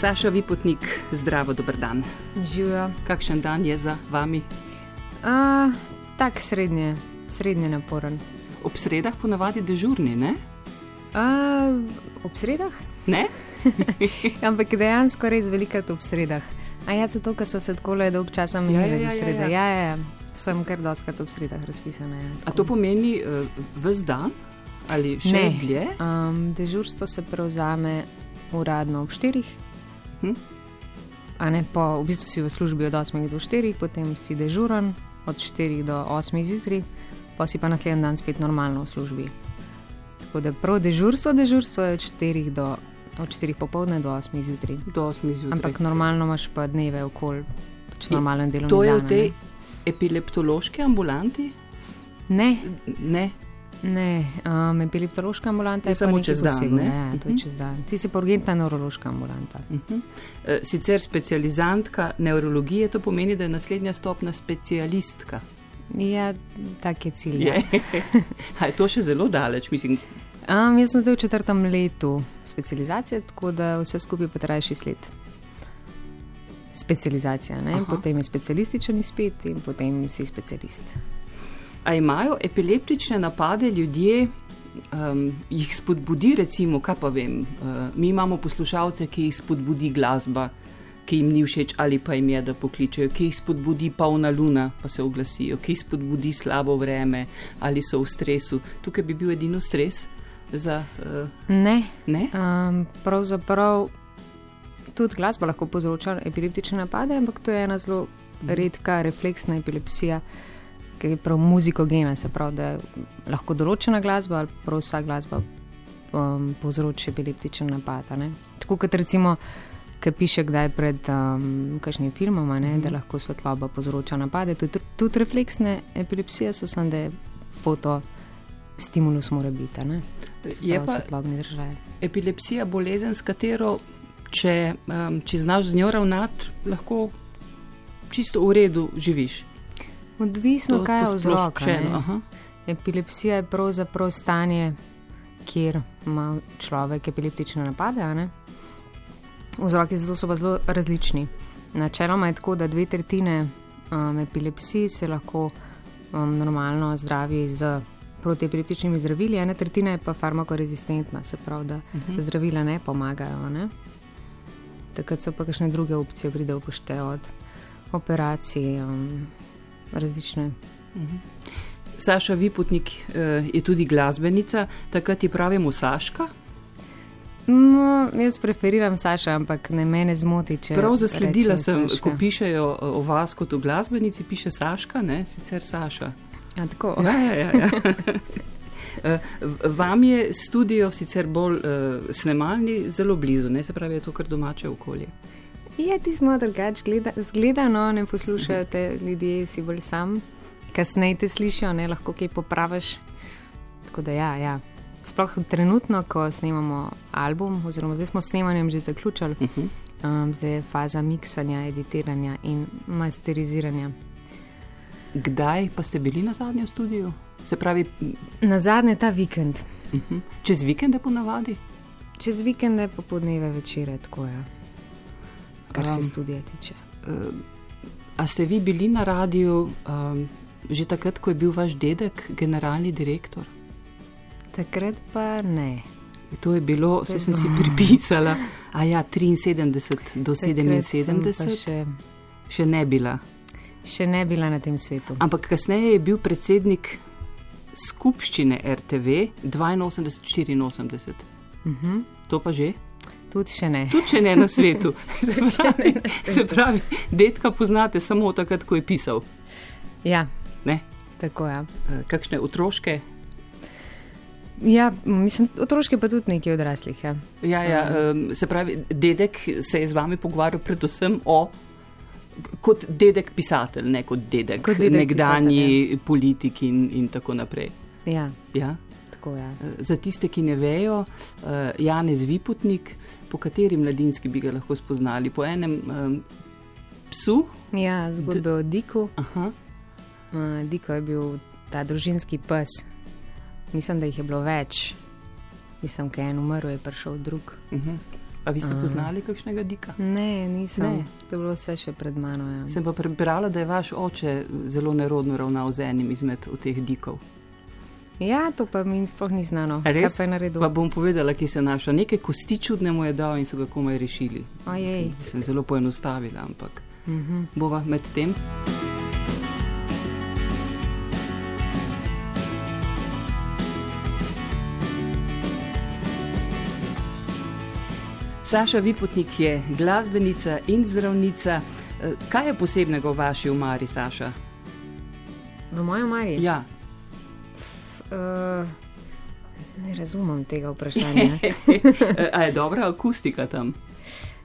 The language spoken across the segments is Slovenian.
Saša Vipotnik, zdravo, dober dan. Živijo. Kakšen dan je za vami? Uh, tak srednje, srednje naporen. Ob sredah ponavadi dežurni, ne? Uh, ob sredah? Ne? Ampak dejansko res velikrat ob sredah. A ja, zato, ker so se tako le dolg časa menili Ja, ja, ja, za sredo. ja, Ja, ja. ja, ja. Sem kar doskrat ob sredah razpisana. Ja, A to pomeni uh, ves dan ali še Ne. dlje? Um, dežurstvo se prevzame uradno ob 4. Hm? A ne, po, v bistvu si v službi od 8 do 4, potem si dežuren od 4 do 8 zjutraj, pa si pa naslednji dan spet normalno v službi. Tako da prav dežurstvo, dežurstvo je od 4 do od 4 popovdne do 8 zjutraj. Do 8 zjutraj. Ampak normalno imaš pa dneve okoli, pač normalen delovni to je dan. v tej ne. epileptološki ambulanti? Ne, Ne. Ne, um, epileptološka ambulanta Je samo čez dan, posebnega, ne? Ja, to je Mhm. čez dan. Ti si pa urgentna nevrološka ambulanta. Uh -huh. Sicer specializantka nevrologije, to pomeni, da je naslednja stopna specialistka. Ja, tak je cilj. ja. Je. Je to še zelo daleč, mislim. Um, jaz sem zdaj v četrtem letu specializacije, tako da vse skupaj pa traja šest let. Specializacija, ne? Potem je specialističen izpit in potem si specialist. A imajo epileptične napade ljudje, um, jih spodbudi, recimo, kaj pa vem, uh, mi imamo poslušalce, ki jih spodbudi glasba, ki jim ni všeč ali pa jim je, da pokličejo, ki jih spodbudi polna luna, pa se oglasijo, ki jih spodbudi slabo vreme ali so v stresu. Tukaj bi bil edino stres za. Uh, Ne, ne? um, pravzaprav tudi glasba lahko povzroča epileptične napade, ampak to je ena zelo redka refleksna epilepsija, ki je prav muzikogena, se pravi, da lahko določena glasba ali prav vsa glasba um, povzroči epileptičen napad. Tako kot recimo, ki piše kdaj pred um, kakšnim filmom, ne, da lahko svetloba povzroča napade. Tudi, tudi refleksne epilepsije so samo, da je foto. Stimulus mora biti? Se Je pravi, pa svetlobni držaj. epilepsija bolezen, s katero, če, um, če znaš z njo ravnati, lahko čisto v redu živiš. Odvisno, To- kaj je vzrok. Epilepsija je pravzaprav stanje, kjer ima človek epileptične napade. Vzroki za to so pa zelo različni. Načeloma je tako, da dve tretjine um, epilepsij se lahko um, normalno zdravi z protiepileptičnimi zdravili, ena tretjina je pa farmakorezistentna, se pravi, da Mhm. zdravila ne pomagajo. Ne? Takrat so pa kakšne druge opcije, pride v pošte od operacij, um, različne Saša Vipotnik eh, je tudi glasbenica, takrat ti pravimo Saška. No, jaz preferiram Saša, ampak ne mene zmoti. Prav zasledila sem, Saška. ko pišejo eh, o vas kot o glasbenici, piše Saška, ne sicer Saša. A, tako. Ja, ja, ja, ja. Eh, Vam je studio sicer bolj uh, snemalni, zelo blizu, ne se pravi, je to kar domače okolje. Ja, ti smo drugače gleda, zgledano, ne poslušajo te ljudje, si bolj sam. Kasneje te slišijo, ne lahko kaj popraviš. Tako da ja, ja. Sploh trenutno, ko snemamo album, oziroma zdaj smo s snemanjem že zaključili, Uh -huh. um, zdaj je faza miksanja, editiranja in masteriziranja. Kdaj pa ste bili na zadnjem studiu? Se pravi, Na zadnje ta vikend, uh -huh. čez vikende ponavadi? čez vikende, popodneve, večere, tako je, kar se Um, studija tiče. Uh, a ste vi bili na radiju um, že takrat, ko je bil vaš dedek generalni direktor? Takrat pa ne. To je bilo, vse sem si pripisala, a ja, 73 do Takrat sem pa 77, Še, še ne bila. še ne bila na tem svetu. Ampak kasneje je bil predsednik skupščine RTV 82-84. Uh -huh. To pa že? Tudi še ne. Tudi če ne na svetu. Se še pravi, na svetu. se pravi, dedka poznate samo takrat, ko je pisal. Ja, Ne? tako je. Ja. Eh, Kakšne otroške? ja, mislim, otroške pa tudi nekaj odraslih. Ja. Ja, ja, um, se pravi, dedek se je z vami pogovarjal predvsem o. Kot dedek pisatelj, ne kot dedek, Kot dedek nekdanji pisatelj, politik in, in tako naprej. Ja, Ja? tako. Ja. Eh, Za tiste, ki ne vejo, eh, Janez Vipotnik, po kateri mladinski bi ga lahko spoznali? Po enem um, psu? ja, zgodbe o Diku. Aha. Uh, Diko je bil ta družinski pes. Mislim, da jih je bilo več. Mislim, da je en umrl, je prišel drug. Uh -huh. A vi ste poznali kakšnega dika? Ne, nisem. Ne. To je bilo vse še pred mano. Ja. Sem pa prebrala, da je vaš oče zelo nerodno ravnal z enim izmed teh dikov. Ja, to pa mi sploh ni znano. Res? Kaj pa je naredil? Pa bom povedala, kje se našla. Neke kosti čudne mu je dal in so ga komaj rešili. Ojej. Sem, sem zelo poenostavila, ampak Mhm. bova med tem. Saša Vipotnik je glasbenica in zdravnica. Eh, Kaj je posebnega v vaši umari, Saša? V mojem mari? Ja, Uh, ne razumem tega vprašanja. Eh, A je dobra akustika tam?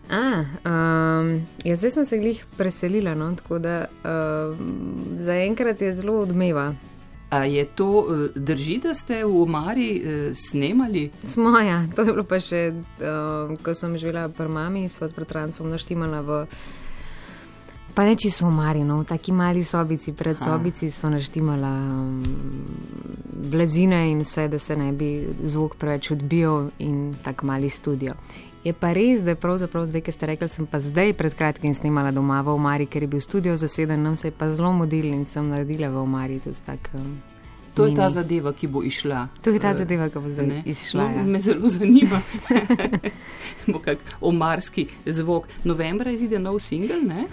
A, um, ja, zdaj sem se glih preselila, no, tako da um, zaenkrat je zelo odmeva. A je to, eh, drži, da ste v Omari eh, snemali? Smo, ja, to je bilo pa še, um, ko sem živela pri mami, sva s bratrancem naštimala v. Pa ne čisto v Mari, no, v taki mali sobici, pred sobici smo naštimala um, blazine in vse, da se ne bi zvok preveč odbijal in tak mali studio. Je pa res, da je pravzaprav zdaj, ki ste rekli, sem pa zdaj pred kratkim snimala doma v Omari, ker je bil studio zaseden, nam se je pa zelo modil in sem naredila v Omari tudi tak. Um, To je ta zadeva, ki bo išla. To je ta zadeva, ki bo zdaj ne? izšla. No, ja. me zelo zanima. bo kak omarski zvok. Novembra izide nov singel, ne?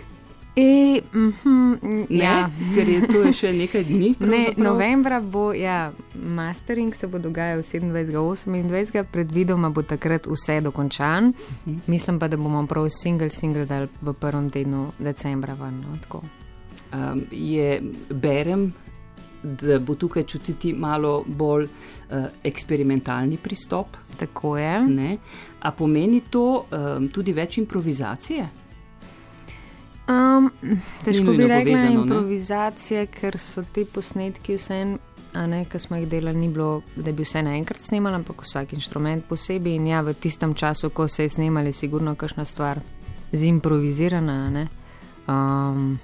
E, mhm, ne? ja. Ker je to je še nekaj dni. Ne, novembra bo, ja, mastering se bo dogajal 27. 28. predvidoma bo takrat vse dokončan. Mhm. Mislim pa, da bomo prav single, single dal v prvem tednu decembra. Van, no, tako. Um, je, berem, da bo tukaj čutiti malo bolj uh, eksperimentalni pristop. tako je. Ne? A pomeni to um, tudi več improvizacije? Um, težko bi rekla povezano, ne? improvizacije, ker so ti posnetki vse. A ne, ki smo jih delali, ni bilo, da bi vse naenkrat snimali, ampak vsak inštrument posebej. In ja, v tistem času, ko se je snimali, je sigurno kakšna stvar zimprovizirana. ne. Um,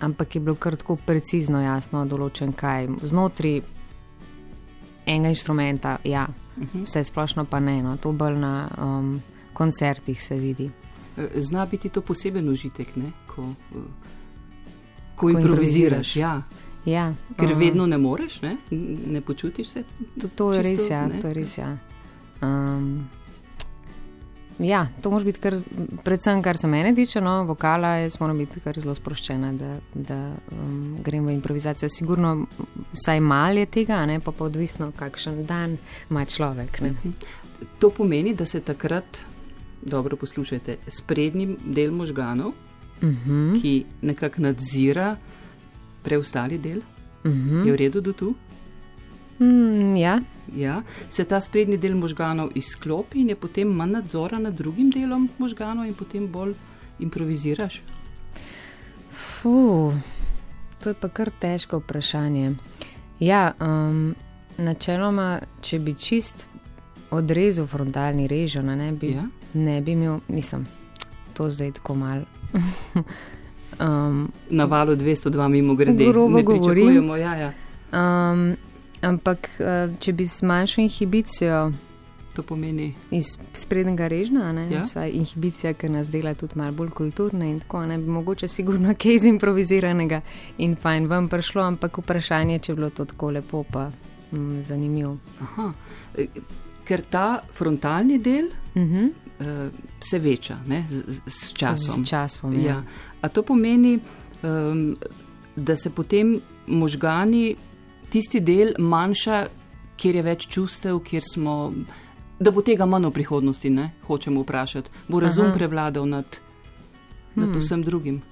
ampak je bilo kar tako precizno, jasno določen, kaj znotraj enega inštrumenta, ja, Mhm. vse splošno pa ne, no, to bolj na um, koncertih se vidi. Eh, Zna biti to poseben užitek, ne? ko, eh, ko Ko improviziraš. improviziraš. Ja. Ja, Ker um, vedno ne moreš, ne, ne počutiš se. To, to je Čisto, res, ja. ne? To je res, ja. Um, ja, to može biti, kar, predvsem kar se mene tiče, no, vokala, jaz moram biti kar zelo sproščena, da, da um, grem v improvizacijo. Sigurno vsaj malo je tega, ne, pa pa odvisno, kakšen dan ima človek. Ne. To pomeni, da se takrat, dobro poslušajte, sprednji del možganov, Uh -huh, ki nekako nadzira preostali del, uh -huh. je v redu do tu. mm, ja, Ja, se ta sprednji del možganov izklopi in je potem manj nadzora nad drugim delom možganov, in potem bolj improviziraš. Fuh, to je pa kar težko vprašanje. Ja, um, načeloma, če bi čist odrezal frontalni režen, ne, bi, Ja. ne bi imel, mislim, to zdaj tako mal. um, Na valu 202 mimo grede, Grobo ne govorim. pričakujemo. Ja, ja. um, ampak, uh, če bi zmanjšal inhibicijo To pomeni, iz sprednjega režna, ne, Ja. vsaj inhibicija, ki nas dela tudi malo bolj kulturne in tako, ne bi mogoče sigurno kaj iz improviziranega in fajn vam prišlo, ampak vprašanje, če je bilo to tako lepo, pa mm, zanimivo. aha, ker ta frontalni del Uh -huh. uh, se veča ne, z, z, časom. Z časom. Ja. Ja. A to pomeni, um, da se potem možgani, tisti del manjša, kjer je več čustev, kjer smo. Da bo tega manj v prihodnosti, ne? hočemo vprašati. Bo razum Aha. Prevladal nad, nad Hmm. vsem drugim.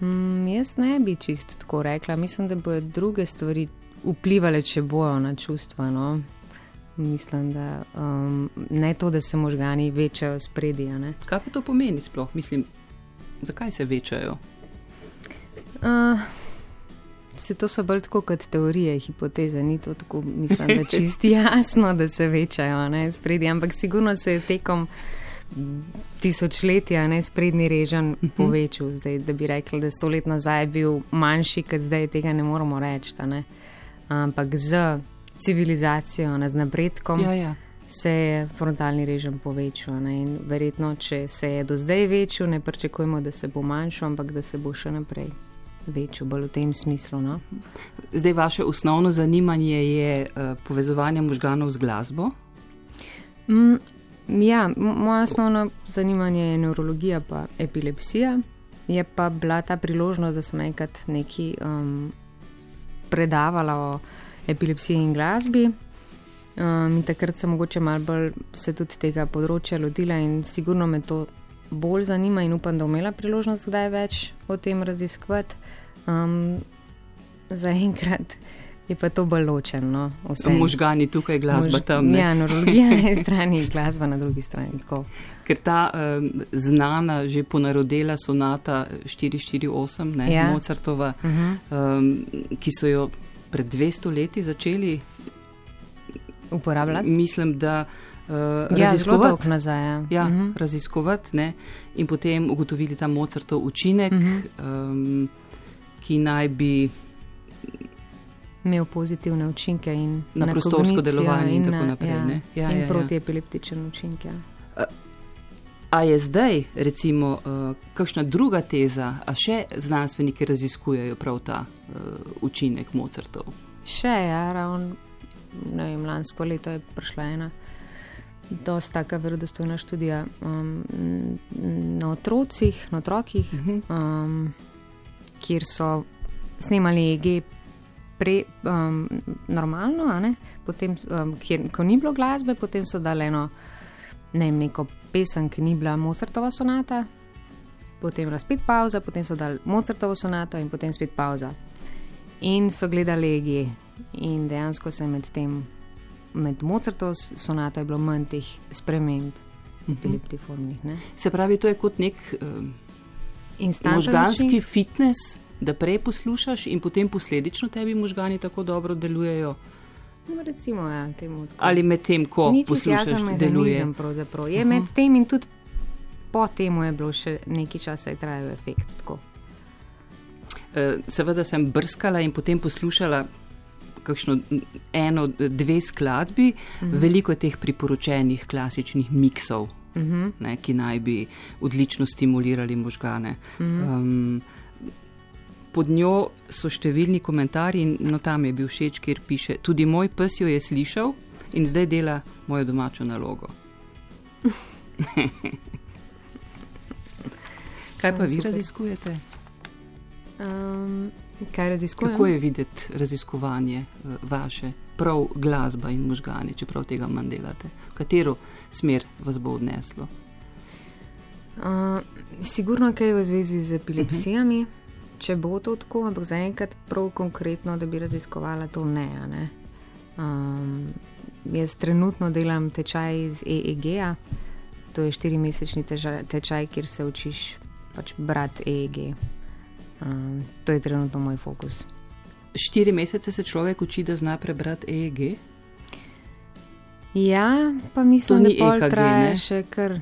Mm, jaz ne bi čist tako rekla. Mislim, da bodo druge stvari vplivali, če bojo na čustva. No? Mislim, da um, ne to, da se možgani večajo spredi. Kaj pa to pomeni sploh? Mislim, zakaj se večajo? Uh, se to so bolj tako kot teorije, hipoteze, ni to tako, mislim, da čisti jasno, da se večajo ne, spredi, ampak sigurno se je tekom tisočletja ne sprednji režen povečal, zdaj, da bi rekli, da sto let nazaj je bil manjši, kot zdaj tega ne moramo reči. Ne. Ampak z civilizacijo, ne, z napredkom, Ja, ja. se je frontalni režim povečal. Ne? In verjetno, če se je do zdaj večal, ne pričakujemo, da se bo manjšal, ampak da se bo še naprej večjo, bolj v tem smislu. No? Zdaj, vaše osnovno zanimanje je uh, povezovanje možganov z glasbo? Mm, ja, moja osnovno zanimanje je neurologija, pa epilepsija. Je pa bila ta priložnost, da sem enkrat nekaj um, predavala o epilepsiji in glasbi. Um, in takrat sem mogoče malo bolj se tudi tega področja lotila in sigurno me to bolj zanima in upam, da bom imela priložnost kdaj več o tem raziskovati. Um, Zaenkrat je pa to bolj ločeno. No, možgani tukaj, glasba Mož, tam. Ne? Ja, neurologija na eni strani, glasba na drugi strani. Tako. Ker ta um, znana, že ponarodela sonata 448, ne, ja. Mozartova, uh -huh. um, ki so jo pred 200 leti začeli uporabljati. Mislim, da uh, ja, zelo dolgo nazaj. Ja, ja uh -huh. raziskovati ne? in potem ugotovili ta Mozartov učinek, uh -huh. um, ki naj bi imel pozitivne učinke na, na prostorsko delovanje in, in tako naprej. Ja, ja, in ja, protiepileptične ja. učinke. A, a je zdaj, recimo, uh, kakšna druga teza, a še znanstveniki raziskujejo prav ta uh, učinek Mozartov? Še, ja, ravno lansko leto je prišla ena dosta taka verodostojna študija um, na otrocih, na otrokih, mhm. um, kjer so snemali EG pre, um, normalno, potem, um, kjer, ko ni bilo glasbe, potem so dali eno ne, neko pesem, ki ni bila Mozartova sonata, potem je bila spet pauza, potem so dali Mozartovo sonato in potem spet pauza. In so gledali EG in dejansko se med tem med Mozartovo sonato je bilo manj teh sprememb, epileptiformnih. Uh -huh. Se pravi, to je kot nek um, možganski fitness, da prej poslušaš in potem posledično tebi možgani tako dobro delujejo. No, recimo, ja, temu, Ali med tem, ko Nič poslušaš, deluje. Je uh -huh. med tem in tudi po tem je bilo še nekaj časa, je trajal efekt. Tako. Seveda sem brskala in potem poslušala kakšno eno, dve skladbi, uh mhm. -huh. veliko teh priporočenih klasičnih miksov, uh mhm. -huh. ne, ki naj bi odlično stimulirali možgane. Uh -huh. um, pod njo so številni komentarji in no, tam je bil všeč, kjer piše: Tudi moj pes jo je slišal in zdaj dela mojo domačo nalogo. Kaj pa vi raziskujete? Um, Kaj raziskujete? Kako je videti raziskovanje uh, vaše, prav glasba in možgani, čeprav tega manj delate? Katero smer vas bo odneslo? Uh, sigurno kaj v zvezi z epilepsijami, uh -huh. Če bo to tako, ampak zaenkrat prav konkretno, da bi raziskovala to ne. ne? Um, jaz trenutno delam tečaj iz EEG-a, to je štirimesečni tečaj, kjer se učiš pač brati EEG. Um, to je trenutno moj fokus. Štiri mesece se človek uči, da zna prebrati EEG? Ja, pa mislim, da to e traja še kar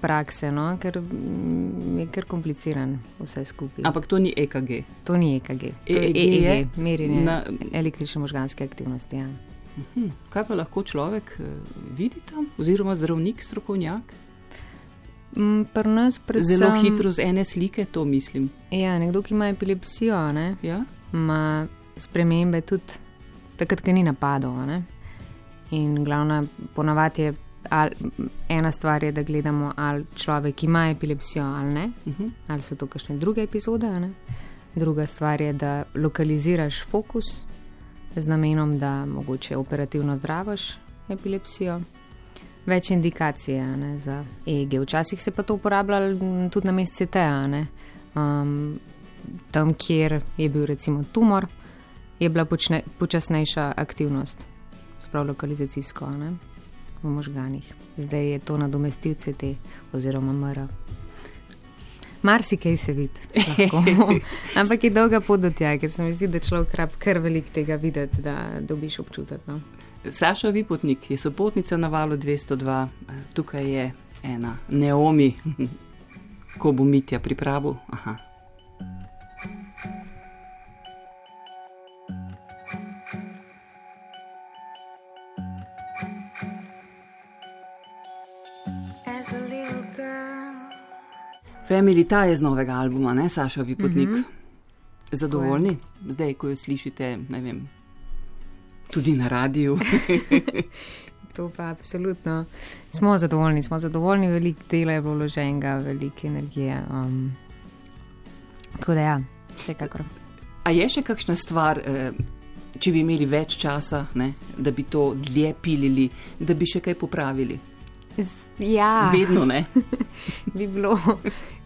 prakse, no? ker je kar kompliciran vse skupaj. Ampak to ni EKG. To ni EKG. To EEG je EEG, je merjenje na... električne možganske aktivnosti. Ja. Mhm. Kaj pa lahko človek uh, vidi tam, oziroma zdravnik, strokovnjak? Mm, predvsem, Zelo hitro z ene slike to mislim. Ja, nekdo, ki ima epilepsijo, ne, ja? ima spremembe tudi takrat, ko ni napadov. Ne. In glavna ponavadi je ali, ena stvar, je, da gledamo, ali človek ima epilepsijo ali ne, uh mhm. -huh. ali so to kakšne druge epizode. Ne. Druga stvar je, da lokaliziraš fokus z namenom, da mogoče operativno zdravaš epilepsijo več indikacij ne, za EEG. Včasih se pa to uporabljalo tudi na mestu CTA. Um, tam, kjer je bil recimo tumor, je bila počne, počasnejša aktivnost, sprav lokalizacijsko ne, v možganih. Zdaj je to nadomestil CT oziroma MR. Marsikaj se vidi, ampak je dolga pot do tega, ker se mi zdi, da človek rab kar velik tega videti, da dobiš občutek. No. Saša Vipotnik je sopotnica na valu 202, tukaj je ena neomi, ko bo mitja pripravil. Aha. Family ta je z novega albuma, ne Saša Vipotnik. Mm -hmm. Zadovoljni, zdaj, ko jo slišite, ne vem, tudi na radiju. to pa absolutno. Smo zadovoljni, smo zadovoljni, veliko dela je bilo vloženega, veliko energije. Um, tako da ja, vsekakor. A je še kakšna stvar? Eh, če bi imeli več časa, ne, da bi to dlje pilili, da bi še kaj popravili. Ja, vedno ne. bi bilo.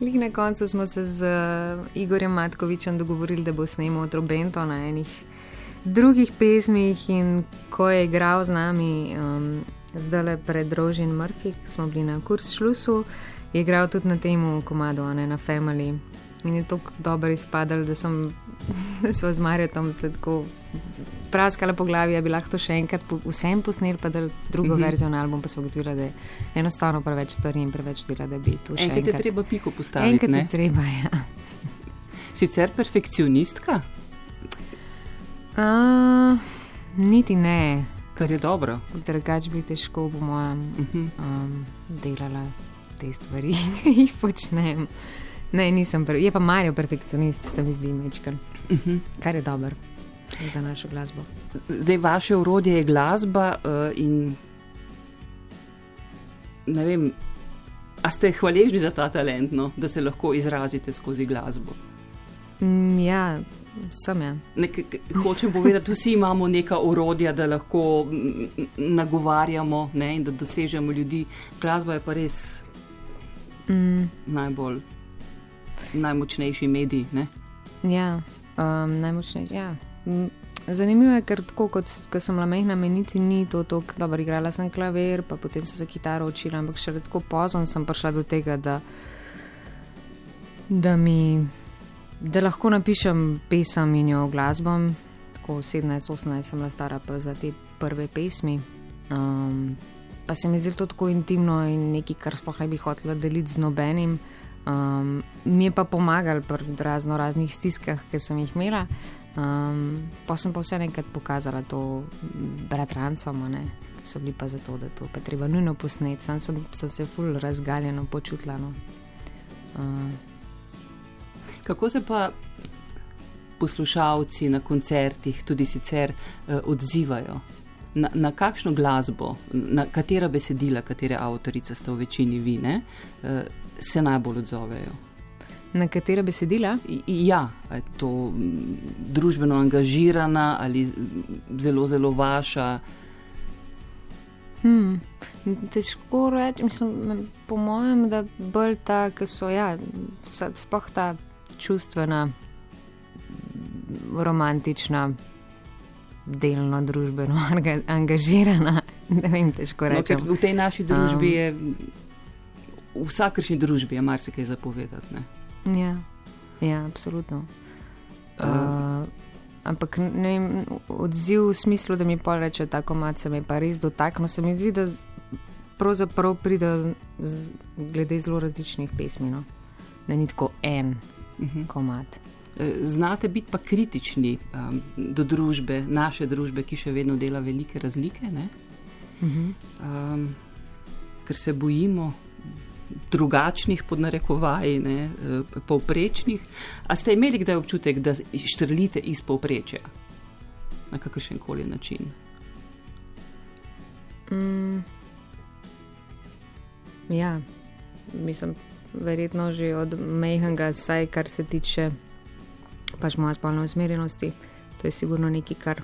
Lik na koncu smo se z uh, Igorjem Matkovičem dogovorili, da bo snemal Trobento na enih drugih pesmih in ko je igral z nami, um, zdaj le pred Rožin Murphy, smo bili na kurs šlusu, je igral tudi na tem komadu, ne na Family. In je tako dobro izpadalo, da sem se z Marjatom tako praskala po glavi, da bi lahko to še enkrat po, vsem posnel, pa da drugo mm -hmm. verzijo na album, pa smo gotovili, da je enostavno preveč stvari in preveč dela, da bi to še enkrat. Enkrat je treba piko postaviti. Enkrat je treba, ja. Sicer perfekcionistka? Uh, niti ne. Kar je dobro. Drugač bi težko, po mojem, uh -huh. um, delala te stvari, ki jih počnem. Ne, nisem, je pa Marijo perfekcionist, se mi zdi, mečkar. Uh. -huh. Kar je dobro za našo glasbo. Zdaj, vaše urodje je glasba uh, in ne vem, a ste hvaležni za ta talent, no, da se lahko izrazite skozi glasbo? Mm, ja. Sem ja. Nek, hočem povedati, vsi imamo neka urodja, da lahko nagovarjamo ne, in da dosežemo ljudi. Glasba je pa res mm. najbolj najmočnejši medij. Ne? Ja, um, najmočnejši. Ja. Zanimivo je, ker tako kot ko sem bila mehna, meniti ni to tako dobro. Igrala sem klavir, pa potem sem se kitaro učila, ampak še tako pozno sem prišla do tega, da, da, mi, da lahko napišem pesem in jo glasbom. Tako 17-18 sem bila stara za te prve pesmi. Um, pa se mi zdi to tako intimno in nekaj, kar sploh ne bi hotela deliti z nobenim. Um, mi je pa pomagal pri razno raznih stiskah, ki sem jih imela. Um, pa sem pa vse enkrat pokazala to bratrancom, ki so bili pa zato, da to je treba nujno posneti. Sam sem, sem se ful razgaljeno počutila. No. Uh. Kako se pa poslušalci na koncertih tudi sicer uh, odzivajo? Na, na kakšno glasbo, na katera besedila, katere avtorice ste v večini vi, ne, uh, se najbolj odzovejo? Na katera besedila? Ja, je to družbeno angažirana ali zelo, zelo vaša. Hmm. Težko reči, mislim, po mojem, da bolj ta, ki so, ja, spoh ta čustvena, romantična, delno družbeno angažirana. Ne vem, težko reči. No, v tej naši družbi um, je v vsakršni družbi je marsikaj zapovedati. Ja, ja, absolutno. Uh, uh, ampak vem, odziv v smislu, da mi pa reče, da tako malo se mi pa res dotakne, se mi zdi, da pravzaprav pride z, glede zelo različnih pesmi. No? Da ni tako en uh mhm. -huh. komat. E, znate biti pa kritični um, do družbe, naše družbe, ki še vedno dela velike razlike, uh -huh. um, ker se bojimo, drugačnih, pod narekovaji, ne, eh, povprečnih. A ste imeli kdaj občutek, da štrlite iz povprečja na kakršen koli način? Mm. Ja, mislim, verjetno že od mehanga, saj kar se tiče pač moje spolne usmerjenosti. To je sigurno nekaj, kar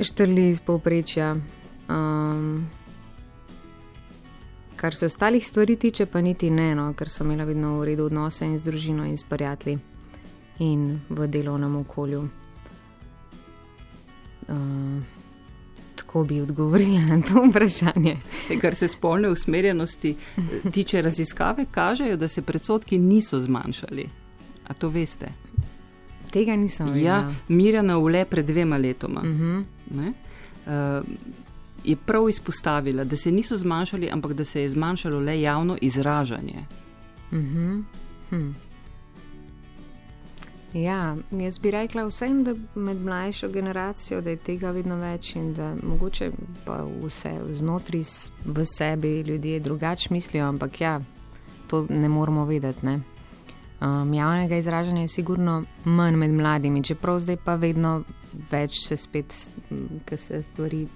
štrli iz povprečja. Um, Kar se ostalih stvari tiče, pa niti ne, no, ker sem imela vedno v redu odnose in z družino in s prijatelji in v delovnem okolju. Uh, tako bi odgovorila na to vprašanje. Kar se spolne usmerjenosti eh, tiče, raziskave kažejo, da se predsotki niso zmanjšali. A to veste? Tega nisem videla. Ja, Mirjana Ule pred dvema letoma. Uh -huh. uh, je prav izpostavila, da se niso zmanjšali, ampak da se je zmanjšalo le javno izražanje. Mm -hmm. hm. Ja, jaz bi rekla vsem, da med mlajšo generacijo, da je tega vedno več in da mogoče pa vse znotraj v sebi ljudje drugače mislijo, ampak ja, to ne moramo vedeti. Ne? Um, javnega izražanja je sigurno manj med mladimi, čeprav zdaj pa vedno več se spet, ker se stvari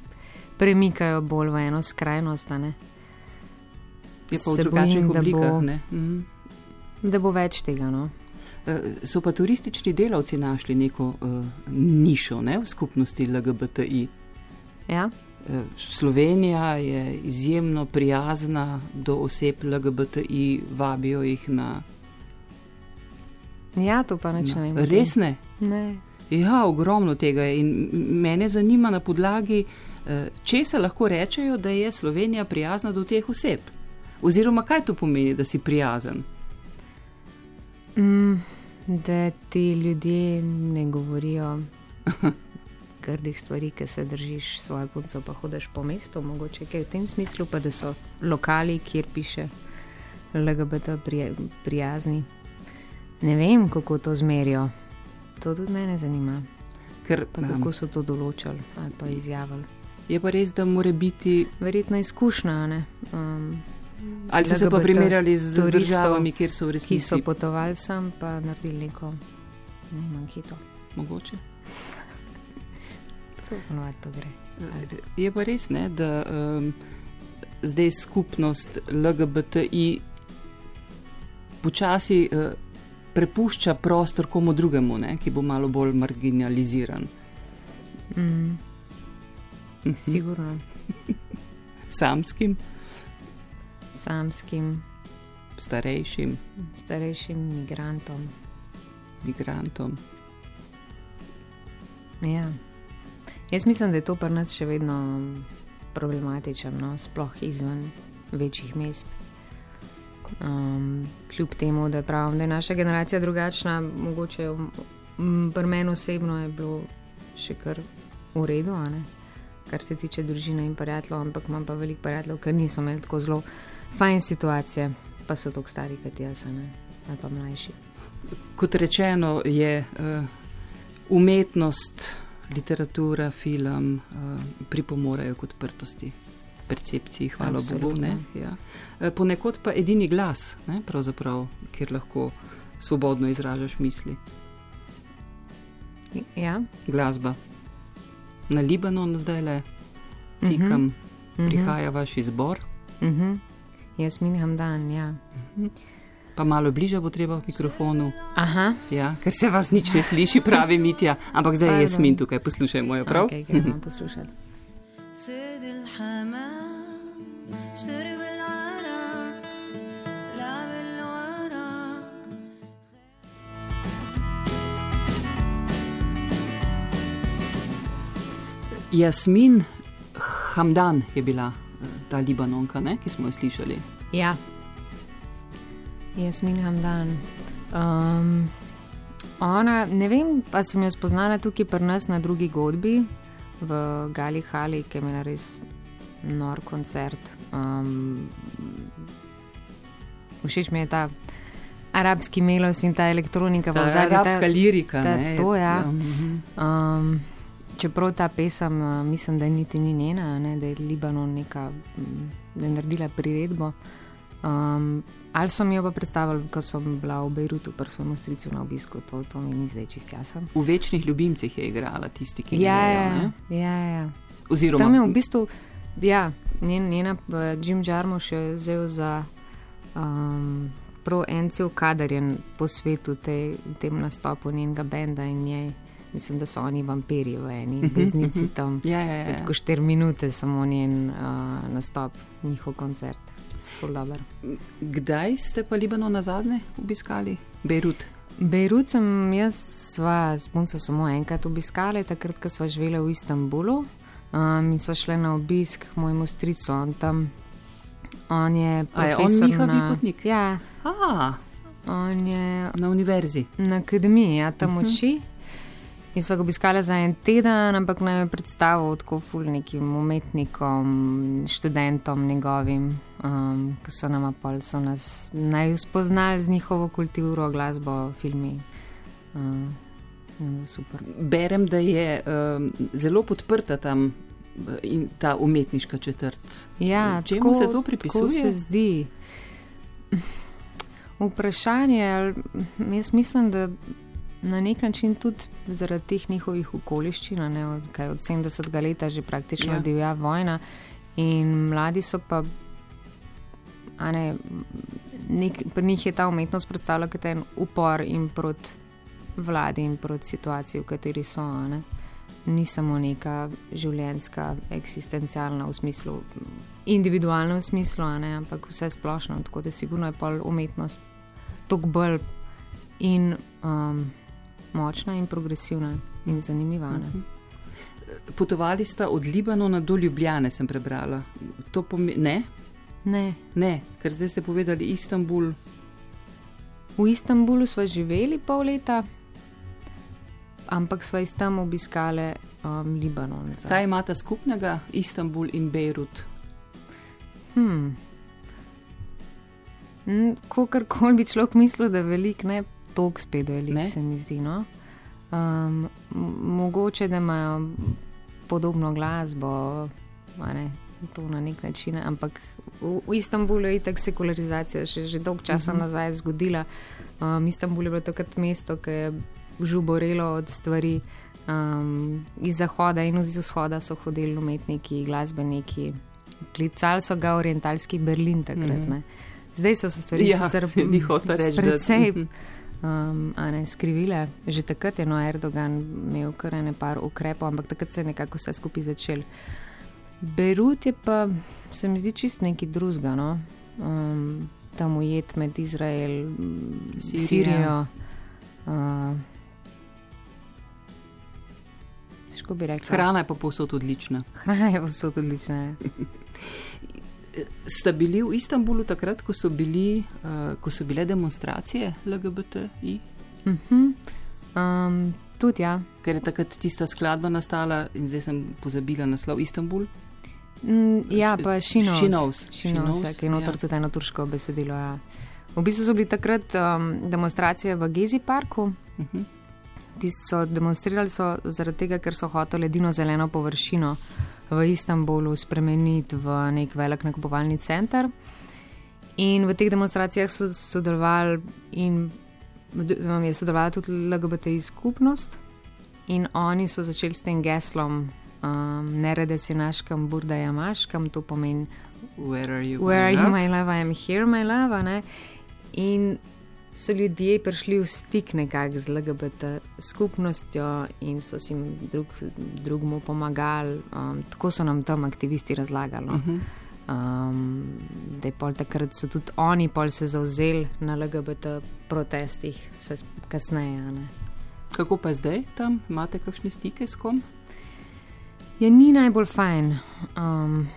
premikajo bolj v eno skrajnost. Je pa v drugačnih bojim, da oblikah. bo- ne. Mhm. Da bo več tega. No? Eh, So pa turistični delavci našli neko uh, nišo ne, v skupnosti LGBTI. Ja? Eh, Slovenija je izjemno prijazna do oseb LGBTI, vabijo jih na. Ja, to pa neč ne na vem. res ne? Ne. Ja, ogromno tega je in mene zanima na podlagi, eh, če se lahko rečejo, da je Slovenija prijazna do teh oseb. Oziroma, kaj to pomeni, da si prijazen? Mm, da ti ljudje ne govorijo grdih stvari, ki se držiš svoje punce, pa hodiš po mestu, mogoče kaj v tem smislu, pa da so lokali, kjer piše LGBT prija, prijazni. Ne vem, kako to zmerijo. To tudi mene zanima. Ker Pa kako so to določili ali pa izjavili. je pa res, da mora biti. Verjetno izkušnja, ne. Um, Ali so se pa primerjali z turistov, državami, kjer so v ki resnici so potovali sem, pa naredili neko ne vem, anketo. mogoče? Ponovadi to gre. Je pa res, ne, da um, zdaj skupnost LGBTI počasi uh, prepušča prostor komu drugemu, ne, ki bo malo bolj marginaliziran. Mm, Mhm. sigurno. Samskim, Samskim, starejšim, starejšim migrantom. migrantom. Ja. Jaz mislim, da je to pri nas še vedno problematično, no? sploh izven večjih mest. Um, kljub temu, da pravim, da je naša generacija drugačna, mogoče pri meni osebno je bilo še kar v redu, kar se tiče družine in prijateljev, ampak imam pa veliko prijateljev, ker niso imeli tako zelo fajn situacije, pa so tako stari kot jaz, ne? ali pa mlajši. Kot rečeno, je uh, umetnost, literatura, film uh, pripomorejo k odprtosti percepciji, hvala Bogu. Absolutno. Ne, ja. Eh, Ponekod pa edini glas, ne, kjer lahko svobodno izražaš misli. Ja? Glasba. Na Libanon zdaj le cikam, Mhm. mhm. prihaja vaš izbor, Mhm. Jasmin Hamdan, ja. pa malo bliže bo treba v mikrofonu, Aha, ja, ker se vas nič ne sliši, pravi Mitja, ampak zdaj Pardon. Jasmin tukaj, poslušajmo jo prav. okay, poslušati. صيد الحمام شرب العرق لعب الورق Jasmin Hamdan je bila eh, ta Libanonka, ne, ki smo jo slišali. Ja, Jasmin Hamdan. Um, ona, ne vem, pa sem jo spoznala tukaj pri nas na drugi godbi v Gali Hali, ki je imela res nor koncert. Um, všeč mi je ta arabski melos in ta elektronika v Ta zadnji arabska lirika. ta- ne, to, ja. mhm. Um, čeprav ta pesem, uh, mislim, da niti ni njena, ne, da je Libanon neka, mm, da je naredila priredbo. Um, ali so mi jo pa predstavili, ko sem bila v Bejrutu, pri svojem stricu na obisku, to, to mi ni zdaj čist jasen. V večnih ljubimcih je igrala tisti, ki Ja, grejo, ja, ne. ja, ja. Oziroma, Tam je v bistvu, ja, njen, njena eh, Jim Jarmusch je vzel za um, prav en cel kader je po svetu te, tem nastopu njenega benda in njej. Mislim, da so oni vampiri v eni beznici tam. ja, ja, ja, ja. Tako štiri minute samo njen uh, nastop, njihov koncert. Ful dober. Kdaj ste pa Libanon na zadnje obiskali? Beirut. Bejrut sem jaz sva s punco samo enkrat obiskali, takrat, ko sva živela v Istanbulu. Um, in sva šli na obisk k mojemu stricu, on tam. On je A je on profesor na, potnik? Ja, A, on je na univerzi. na akademiji, ja, tam Mhm. uči. In so ga obiskali za en teden, ampak naj je predstavil tako ful nekim umetnikom, študentom njegovim, um, ki so nama pol, so nas naj spoznali z njihovo kulturo, glasbo, filmi. Super. Berem, da je um, zelo podprta tam uh, in ta umetniška četrt. Ja, Čemu tako- se to pripisuje? Tako se zdi. Vprašanje, ali jaz mislim, da na nek način tudi zaradi teh njihovih okoliščin, ne, kaj od 70. leta že praktično Ja. ja. divja vojna in mladi so pa, a ne, nek, pri njih je ta umetnost predstavljala kot en upor in proti vladi in proti situaciji, v kateri so. ne. Ni samo neka življenjska, eksistencialna v smislu, individualnem smislu, a ne, ampak vse splošno. Tako da sigurno je pol umetnost toliko bolj in um, močna in progresivna in zanimiva. Ne. Potovali sta od Libanona do Ljubljane, sem prebrala. To pomeni, ne? Ne. ne, ker zdaj ste povedali Istanbul. V Istanbulu smo živeli pol leta, ampak smo iz tam obiskali um, Libanon. zdaj. Kaj imata skupnega Istanbul in Bejrut? Hmm. Kokorkoli bi človek mislil, da je velik, ne toliko spet velik, Ne? ne? se mi zdi. No? Um, mogoče, da imajo podobno glasbo, ne, to na nek način, ampak v, v Istanbulu je itak sekularizacija še že dolg časa uh Mhm. -huh. nazaj zgodila. Um, Istanbul je bilo takrat mesto, ki je žuborelo od stvari. Um, iz zahoda in iz vzhoda so hodili umetniki, glasbeniki, klicali so ga orientalski Berlin takrat. Mm. Zdaj so se stvari Ja, sicer precej Mhm. Um, ne, skrivile. Že takrat je no Erdogan imel kar ene par ukrepov, ampak takrat se je nekako vse skupaj začel. Berut je pa, se mi zdi, čist neki drugega. No? Um, tam ujet med Izrael, Sirija. Sirijo. Uh. Hrana je pa povsod odlična. Hrana je vsod odlična. ja. Ste bili v Istanbulu takrat, ko so, bili, uh, ko so bile demonstracije LGBTI? Mhm. Um, tudi ja. Ker je takrat tista skladba nastala in zdaj sem pozabila naslov Istanbul. Mm, ja, pa Šinovs. Šinovs. Šinovs, Šinovs, ja, ki je notor ja. tudi eno turško besedilo. Ja. V bistvu so bili takrat um, demonstracije v Gezi parku. Uh -huh. Tisti so demonstrirali so zaradi tega, ker so hoteli edino zeleno površino v Istanbulu spremeniti v nek velik nakupovalni center. In v teh demonstracijah so sodelovali in je sodelovala tudi LGBTI skupnost. In oni so začeli s tem geslom, um, ne rede si naškam, burda jamaškam, to pomeni Where are you? Where are my you, love? my love, I am here, my love. Ne? In so ljudje prišli v stik nekako z LGBT skupnostjo in so si drug, drugmu pomagali. Um, tako so nam tam aktivisti razlagali. No? Uh -huh. um, da je pol takrat so tudi oni pol se zauzeli na LGBT protestih, vse kasneje. a ne. Kako pa zdaj tam? Imate kakšne stike s kom? Je ni najbolj fajn. Um,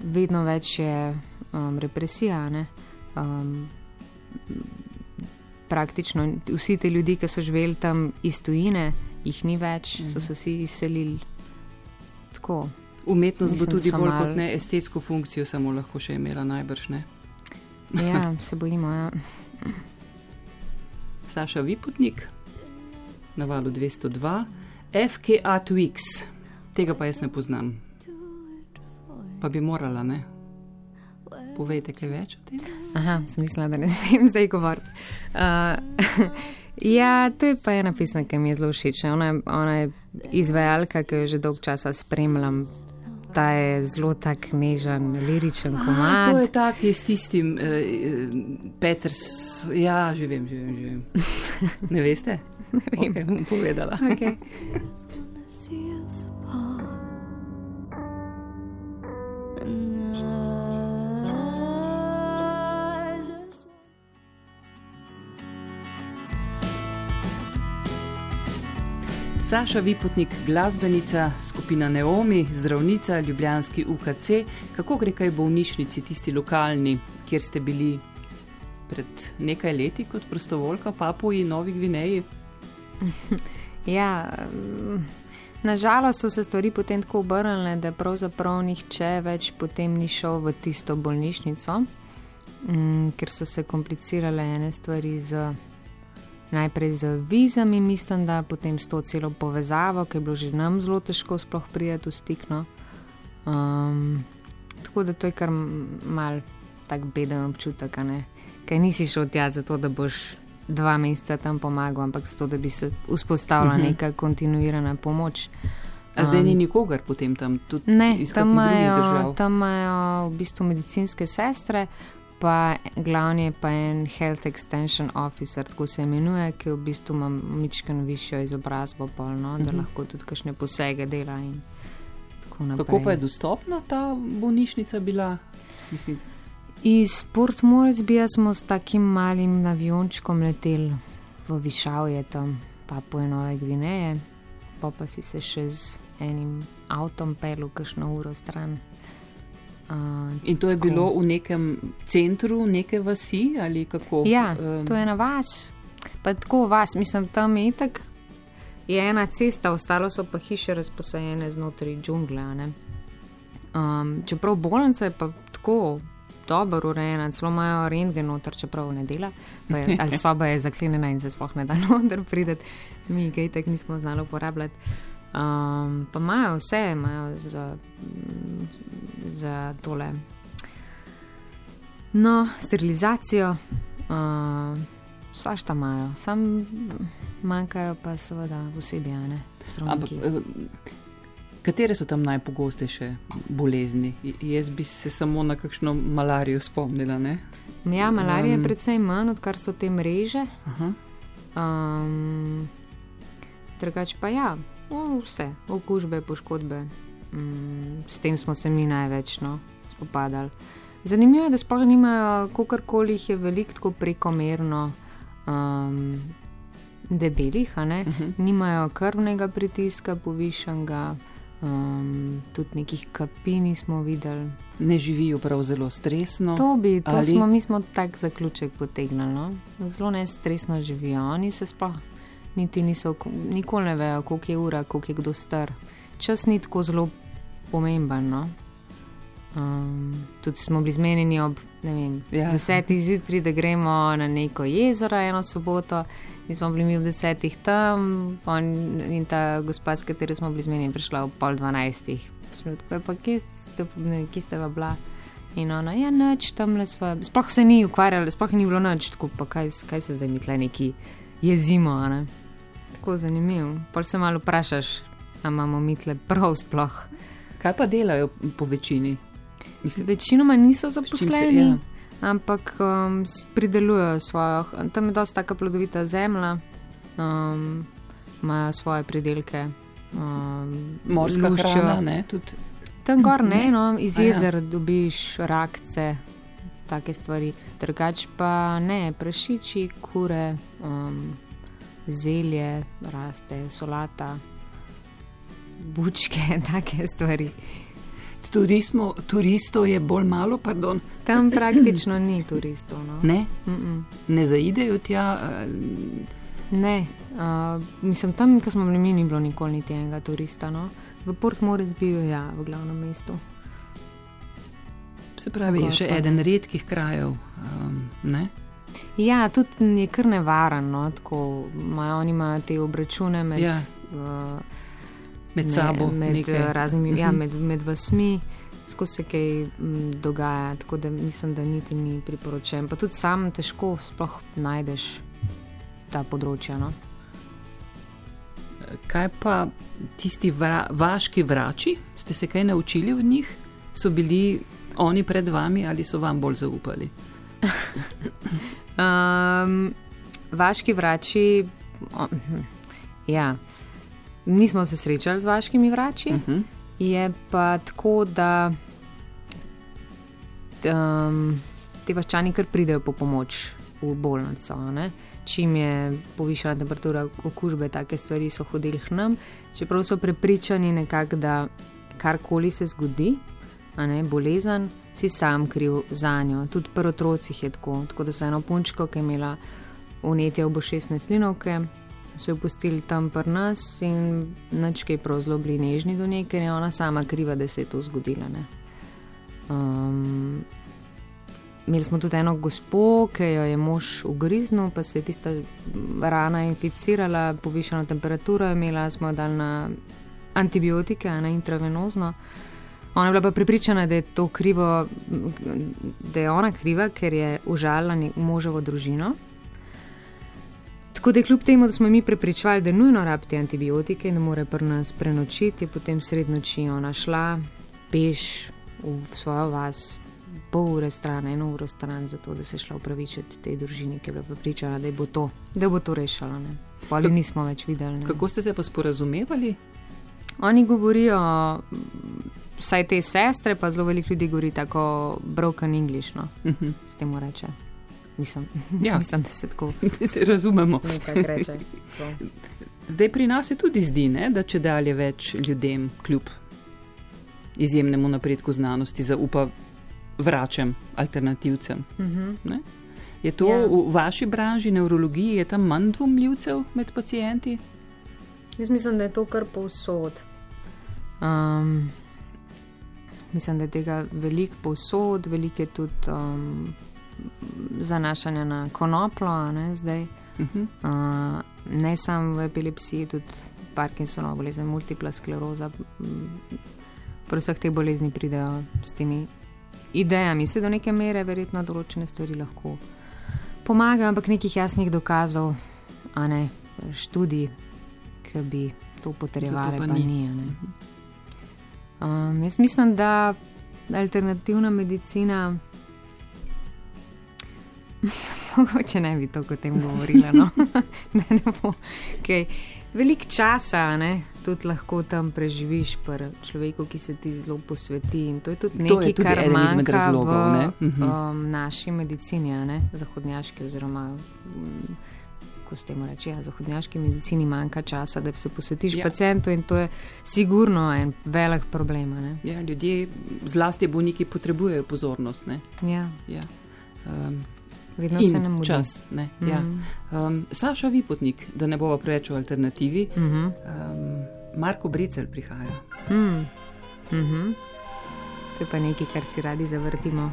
vedno več je um, represija. ne. Um, praktično vsi ti ljudje, ki so živeli tam iz tujine, jih ni več, so se vsi izselili. Tako. Umetnost Mislim, bo tudi bolj malo- kot ne estetsko funkcijo, samo lahko še imela najbrž ne. Ja, se bojimo. Ja. Saša Vipotnik na valu 202, FKA Twix, tega pa jaz ne poznam. Pa bi morala, ne? Povejte kaj več o tem? Aha, sem mislila, da ne smem zdaj govoriti. Uh, ja, to je pa ena pesem, ki mi je zelo všeč. Ona, je- ona je izvajalka, ki jo že dolgo časa spremljam. Ta je zelo tak nežen, liričen A, komad. to je tak, je s tistim, eh, eh, Peters, ja, vem, že vem. Ne veste? Ne vem. Okay, bom povedala. Okay. Saša Vipotnik, glasbenica, skupina Neomi, zdravnica, ljubljanski UKC. Kako gre kaj bolnišnici, tisti lokalni, kjer ste bili pred nekaj leti kot prostovoljka, Papuji, Novi Gvineji? Ja, mm, nažalost so se stvari potem tako obrnile, da pravzaprav nihče več potem ni šel v tisto bolnišnico, mm, ker so se komplicirale ene stvari z najprej z vizami, mislim, da potem s to celo povezavo, ki je bilo že nam zelo težko sploh prijeti v stik. No. Um, tako da to je kar mal tak beden občutek. Ker nisi šel tja zato, da boš dva meseca tam pomagal, ampak zato, da bi se vzpostavila Mhm. neka kontinuirana pomoč. A zdaj Um, ni nikogar potem tam, tudi Ne, tam imajo, tam imajo v bistvu medicinske sestre, pa glavni je pa en Health Extension Officer, tako se imenuje, ki v bistvu ima mičken višjo izobrazbo, polno, da Mhm. lahko tudi kakšne posege dela in tako naprej. Kako pa je dostopna ta bolnišnica bila? Mislim, Iz Port Moresbija smo s takim malim aviončkom leteli v Višavje, tam Papuje Nove Gvineje, pa pa si se še z enim avtom pelil kakšno uro stran. Uh, in to je Tako. bilo v nekem centru neke vasi ali kako? Ja, Em, to je na vas. Pa tako vas, mislim, tam je itak. Je ena cesta, ostalo so pa hiše razposajene znotraj ne. Um, čeprav bolnica je pa tako dobro urejena, celo imajo rentgen noter, čeprav ne dela, je, ali soba je zaklenjena in se sploh ne da noter prideti, mi ga itak nismo znali uporabljati. Um, pa imajo vse, imajo za, za tole. No, sterilizacijo, uh, svašta imajo, sam manjkajo pa seveda posebej, a ne. Ampak, zdravniki. em, katere so tam najpogostejše bolezni? Jaz bi se samo na kakšno malarijo spomnila. Ne? Ja, malarija je um, precej manj, odkar so te mreže. Aha. Um, drugač pa ja, no, vse, okužbe, poškodbe. Um, s tem smo se mi največ no, spopadali. Zanimivo je, da sploh nimajo, kakorkoli jih je veliko tako prekomerno um, debelih. Uh -huh. nimajo krvnega pritiska povišanega, um, tudi nekih kapi nismo videli. Ne živijo prav zelo stresno. To, bi, to ali- smo, mi smo tak zaključek potegnili. No? Zelo nestresno živijo, oni se sploh niti niso, nikoli ne vejo, koliko je ura, koliko je kdo star. Čas ni tako zelo pomemben. No? Um, tudi smo bili zmenjeni ob vem, Ja. desetih zjutraj, da gremo na neko jezero eno soboto. Mi smo bili mi ob desetih tam, on, in ta gospa, s katero smo bili zmenjeni, prišla ob pol dvanajstih. Rekli, "Kaj pa kje ste, ne, kje ste pa bila? In ona, ja, noč tam le sva. Sploh se ni ukvarjala, sploh ni bilo noč, tako pa kaj, kaj se zdaj mi tle neki jezimo, ne. Tako zanimivo. Pol se malo vprašaš, a imamo mi tle prav sploh. Kaj pa delajo po večini? Mislim, Večinoma niso čim se- zaposleni, ja. ampak um, pridelujejo svojo, tam je dosta taka plodovita zemlja, um, imajo svoje pridelke. Um, Morska luščijo. hrana, ne? Tudi, Tam gor ne, Ne. no, iz A ja. jezer dobiš rakce, take stvari. Drugač pa ne, prašiči, kure, um, zelje, raste, solata, bučke, take stvari. turismo, turistov je bolj malo, pardon. Tam praktično ni turistov. No. Ne, Mm -mm. ne zaidejo tja. eh, Ne, uh, mislim, tam, ko smo bili mi, ni bilo nikoli niti enega turista. No. V Port Moresbiju, ja, v glavnem mestu. Se pravi, je Gor še pa ne. eden redkih krajev. Um, ne? Ja, tudi je kar nevaren, no, tako imajo oni imajo te obračune med, Ja. uh, Med ne, sabo. med nekaj. eh, raznimi, ja, Mhm. med, med vasmi, skozi se kaj m, dogaja, tako da mislim, da niti ni priporočen. Pa tudi sam težko sploh najdeš ta področja. No. Kaj pa tisti vra, vaški vrači, ste se kaj naučili od njih? So bili oni pred vami ali so vam bolj zaupali? Um, vaški vrači, o, hm, ja, nismo se srečali z vaškimi vrači. Uh -huh. Je pa tako, da um, ti vaščani kar pridejo po pomoč v bolnico. Ne? Čim je povišala temperatura okužbe, take stvari so hodili k nam, čeprav so prepričani nekako, da karkoli se zgodi, ne bolezen, si sam kriv za njo. Tudi pri otrocih je tako. Tako da so eno punčko, ki je imela unetje v bošesne slinovke, so jo pustili tam pri nas in načke prav zelo bili nežni do nje, ker je ona sama kriva, da se je to zgodilo. ne. Um, imeli smo tudi eno gospo, ki jo je mož ugriznil, pa se je tista rana inficirala, povišeno temperaturo je imela, smo jo dali na antibiotike, ne intravenozno. Ona je bila pa prepričana, da je to krivo, da je ona kriva, ker je užalila moževo družino. Tako da je kljub temu, da smo mi prepričvali, da nujno rabite antibiotike in da mora pri nas prenočiti, je potem sred noči ona šla peš v svojo vas, pol ure stran, eno uro stran, zato da se je šla upravičiti tej družini, ki je bila prepričana, da, bo to, da bo to rešila. ne. Poli nismo več videli. ne. Kako ste se pa sporazumevali? Oni govorijo, vsaj te sestre, pa zelo veliko ljudi govori tako broken English, no, Mhm. s tem reče. Mislim, Ja. mislim, da se tako Razumemo. reče. Zdaj pri nas se tudi zdi, ne, da če dalje več ljudem, kljub izjemnemu napredku znanosti, zaupa vračam alternativcem. Mhm. Ne? Je to Ja. v vaši branži, nevrologiji, je tam manj dvomljivcev med pacijenti? Jaz mislim, da je to kar povsod. Um, mislim, da je tega veliko povsod, veliko je tudi um, zanašanja na konoplo, ne zdaj. Uh -huh. Uh, ne samo v epilepsiji, tudi Parkinsonova bolezen, multipla skleroza. m, Pri vseh teh bolezni pridejo s temi idejami. Se do neke mere verjetno določene stvari lahko pomagajo, ampak nekih jasnih dokazov, a ne študij, ki bi to potrjevali, pa pa, pa ni. ni. Um, jaz mislim, da alternativna medicina. Mogoče ne bi to o tem govorila. No? ne, ne bo. Okay. Veliko časa ne, tudi lahko tam preživiš, pri človeku, ki se ti zelo posveti. In to je tudi To je nekaj, tudi kar manjka razlogov, v ne. Mhm. um, naši medicini, ne, zahodnjaški oziroma. mm, Ko ste mu reči, ja, zahodnjaški medicini manjka časa, da se posvetiš Ja. ja. pacijentu, in to je sigurno en velik problem. ne. ja, ljudje, zlasti bolniki, potrebujejo pozornost. Ne? Ja, Ja. Um, vedno se nam mudi. čas. Ne? Ja. Mhm. Um, Saša Vipotnik, da ne bova preveč o alternativi, Mhm. um, Marko Brecel prihaja. Mm. Mhm. To je pa nekaj, kar si radi zavrtimo.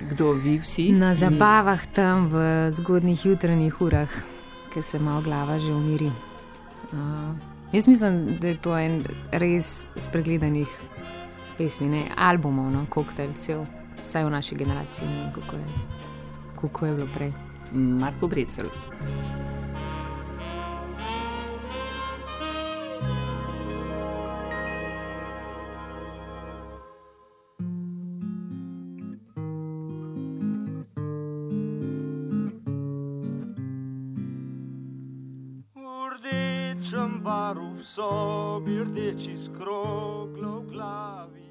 Kdo vi vsi? Na zabavah tam v zgodnih jutranjih urah, ki se malo glava že umiri. Uh, jaz mislim, da je to en res spregledanih pesmi, ne albumov, no, koktejl cel, vsaj v naši generaciji, ne kako je, kako je bilo prej. Marko Brecel. Sobi, rdeči skroglo v glavi.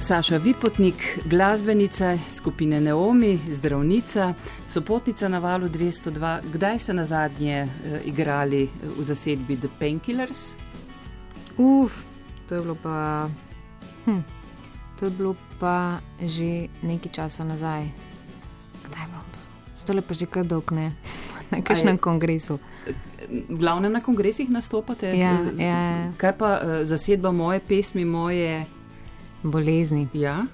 Saša Vipotnik, glasbenica skupine Neomi, zdravnica, sopotnica na valu 202. Kdaj ste na zadnje uh, igrali eh, v zasedbi The Painkillers? Uf, to je bilo pa. Hm, to je bilo pa že nekaj časa nazaj. Kdaj je bilo? Zdaj pa že kar dolg ne. Na kakšnem kongresu. V glavnem na kongresih nastopate. Ja, Eh, z- ja. Kaj pa uh, zasedba moje pesmi, moje. Bolezni. Ja,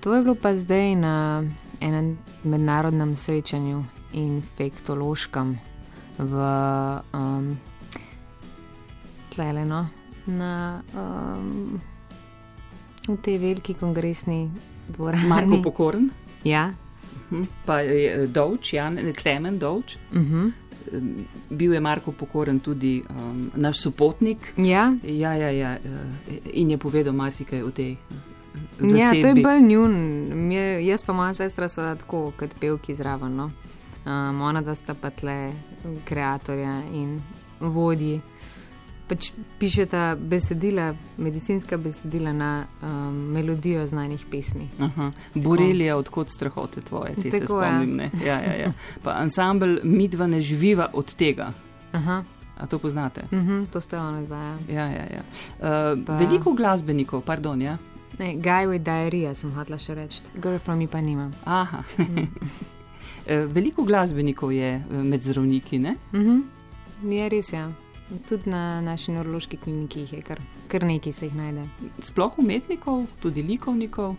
To je bilo pa zdaj na enem mednarodnem srečanju infektološkem v um, Tleleno, na um, v tej veliki kongresni dvorani. Marko Pokorn, Ja. hm, pa je Dovč, Jan Klemen Dovč. Uh -huh. Bil je Marko Pokoren tudi um, naš sopotnik. Ja. Ja, ja, ja, eh, in je povedal marsikaj o tej. eh, Ja, to je zasedbi. bolj njun. Mje, jaz pa moja sestra so tako kot pevki zraven. No? Um, ona da sta pa tle ustvarjalca in vodji. Pač pišeta besedila, medicinska besedila na um, melodijo znanih pesmi. Aha. Borelija, odkot strahote tvoje, te se Tako, ja. spomnim. Ne? Ja, ja, ja. Pa ansambl Midva ne živiva od tega. Aha, A to poznate? uh -huh, to ste ona dva. Ja. Ja, ja, ja. Uh, Pa- veliko glasbenikov, pardon, ja. Ne, Guy with diarrhea sem hotla še reči, girlfriend pa nimam. Aha. Eh, Veliko glasbenikov je eh, med zdravniki, ne? Mhm. Je res, ja. Tudi na naši nevrološki kliniki jih je kar, kar nekaj se jih najde. Sploh umetnikov, tudi likovnikov.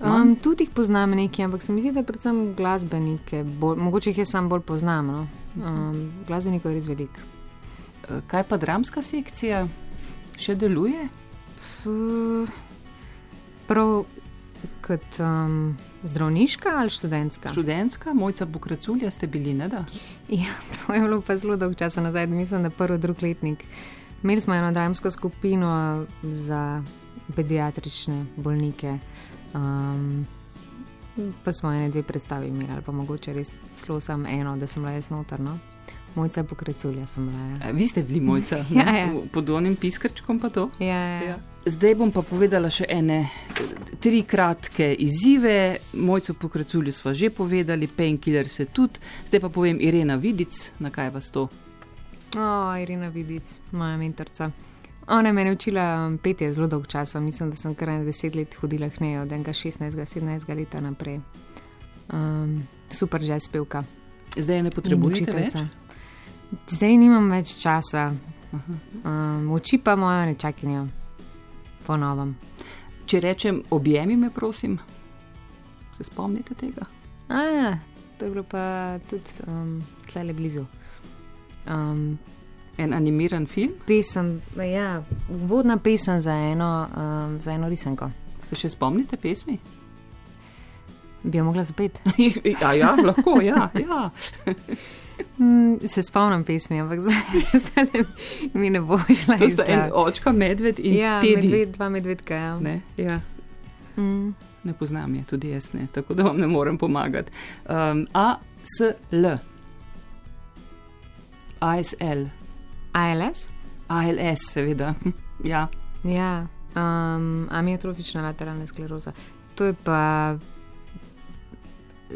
Um, tudi jih poznam nekaj, ampak se mi zdi, da predvsem glasbenike, bolj, mogoče jih jaz sam bolj poznam. No? Um, glasbenikov je res veliko. Eh, Kaj pa dramska sekcija še deluje? Uh, prav kot um, zdravniška ali študentska? Študentska, mojca Bukraculja ste bili, ne da? Ja, to je bilo pa zelo dolgo časa nazaj, mislim, da prvi, drugi letnik. Imeli smo eno dramsko skupino za pediatrične bolnike. Um, pa smo ene dve predstavi imeli, ali pa mogoče res zelo sam eno, da sem bila jaz notrno. Mojca pokreculja sem bila. Ja. Eh, Vi ste bili mojca, Ja, ja. Pod onim piskrčkom pa to. Ja, ja. Ja. Zdaj bom pa povedala še ene tri kratke izzive. Mojco pokraculju smo že povedali, Painkiller se tudi. Zdaj pa povem Irena Vidic, na kaj vas to. O, Irina Vidic, moja mentorica. Ona je mene učila petje zelo dolgo časa, mislim, da sem kar na deset let hodila k njej, od enega 16-17 leta naprej. Um, super že spevka. Zdaj je ne potrebujete več. učiteljica. Zdaj nimam več časa. Um, oči pa moja ne čakinjo, po novem. Če rečem, objemi me, prosim, se spomnite tega. A, to je bilo pa tudi um, tlele blizu. Um, En animiran film, pesem, ja, uvodna pesem za eno, um, za eno risanko. se še spomnite pesmi? Bi jo mogla zapeti. ja, ja, lahko, ja. ja. Mm, se spomnim pesmi, ampak zdaj, zdaj mi ne bo šla To sta en očka, medved in Ja, tedi. medved, dva medvedka. Ja. Ne, ja. Mm. ne poznam je, tudi jaz ne, tako da vam ne morem pomagati. Um, A, S, L, ASL, ALS? ALS, seveda. Ja, Ja, um, amiotrofična lateralna skleroza. To je pa.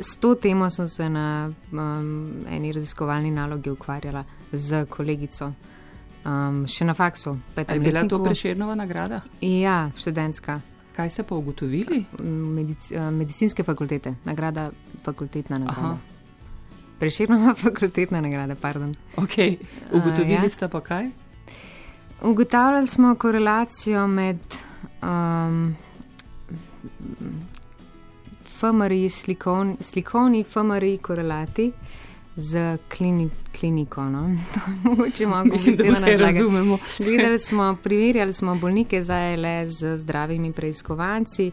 S to temo sem se na um, eni raziskovalni nalogi ukvarjala z kolegico, um, še na faksu. Je bila to letniku. preširnova nagrada? Ja, študentska. Kaj ste pa ugotovili? Medic, uh, medicinske fakultete, nagrada, fakultetna nagrada. Aha. Preširnova fakultetna nagrada, pardon. Okay. Ugotovili ja. uh, ste pa kaj? Ugotavljali smo korelacijo med um, FMRI, slikovni, slikovni FMRI korelati z klini, kliniko. No? Mogoče malo razlaga. razumemo. Gledali smo, primerjali smo bolnike za ALS z zdravimi preiskovanci,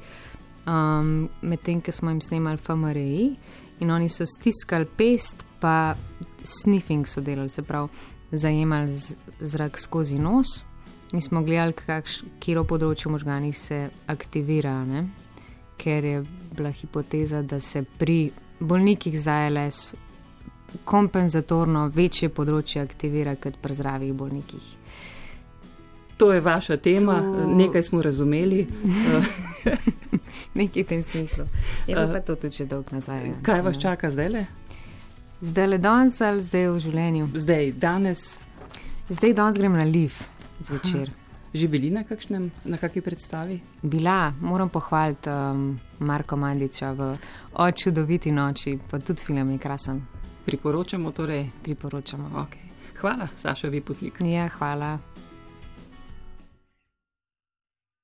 um, medtem ko smo jim snemali FMRI in oni so stiskali pest, pa sniffing so delali, se pravi, zajemali z- zrak skozi nos in smo gledali, kakš, kjero področje možganih se aktivira, ne? Ker je bila hipoteza, da se pri bolnikih za ALS kompenzatorno večje področje aktivira kot pri zdravih bolnikih. To je vaša tema, To- nekaj smo razumeli. Uh, Nekaj v tem smislu. Je pa, Eh, pa to tudi že dolgo nazaj. kaj vas čaka zdaj le? Zdaj le danes ali zdaj v življenju? Zdaj, danes, Zdaj danes grem na liv zvečer. Že bili na, kakšnem, na kakšni predstavi? Bila, moram pohvaliti um, Marko Mandiča v O čudoviti noči, pa tudi film je krasen, Priporočamo torej. priporočamo. Okay. Hvala, Saša Viputnik. Ja, hvala.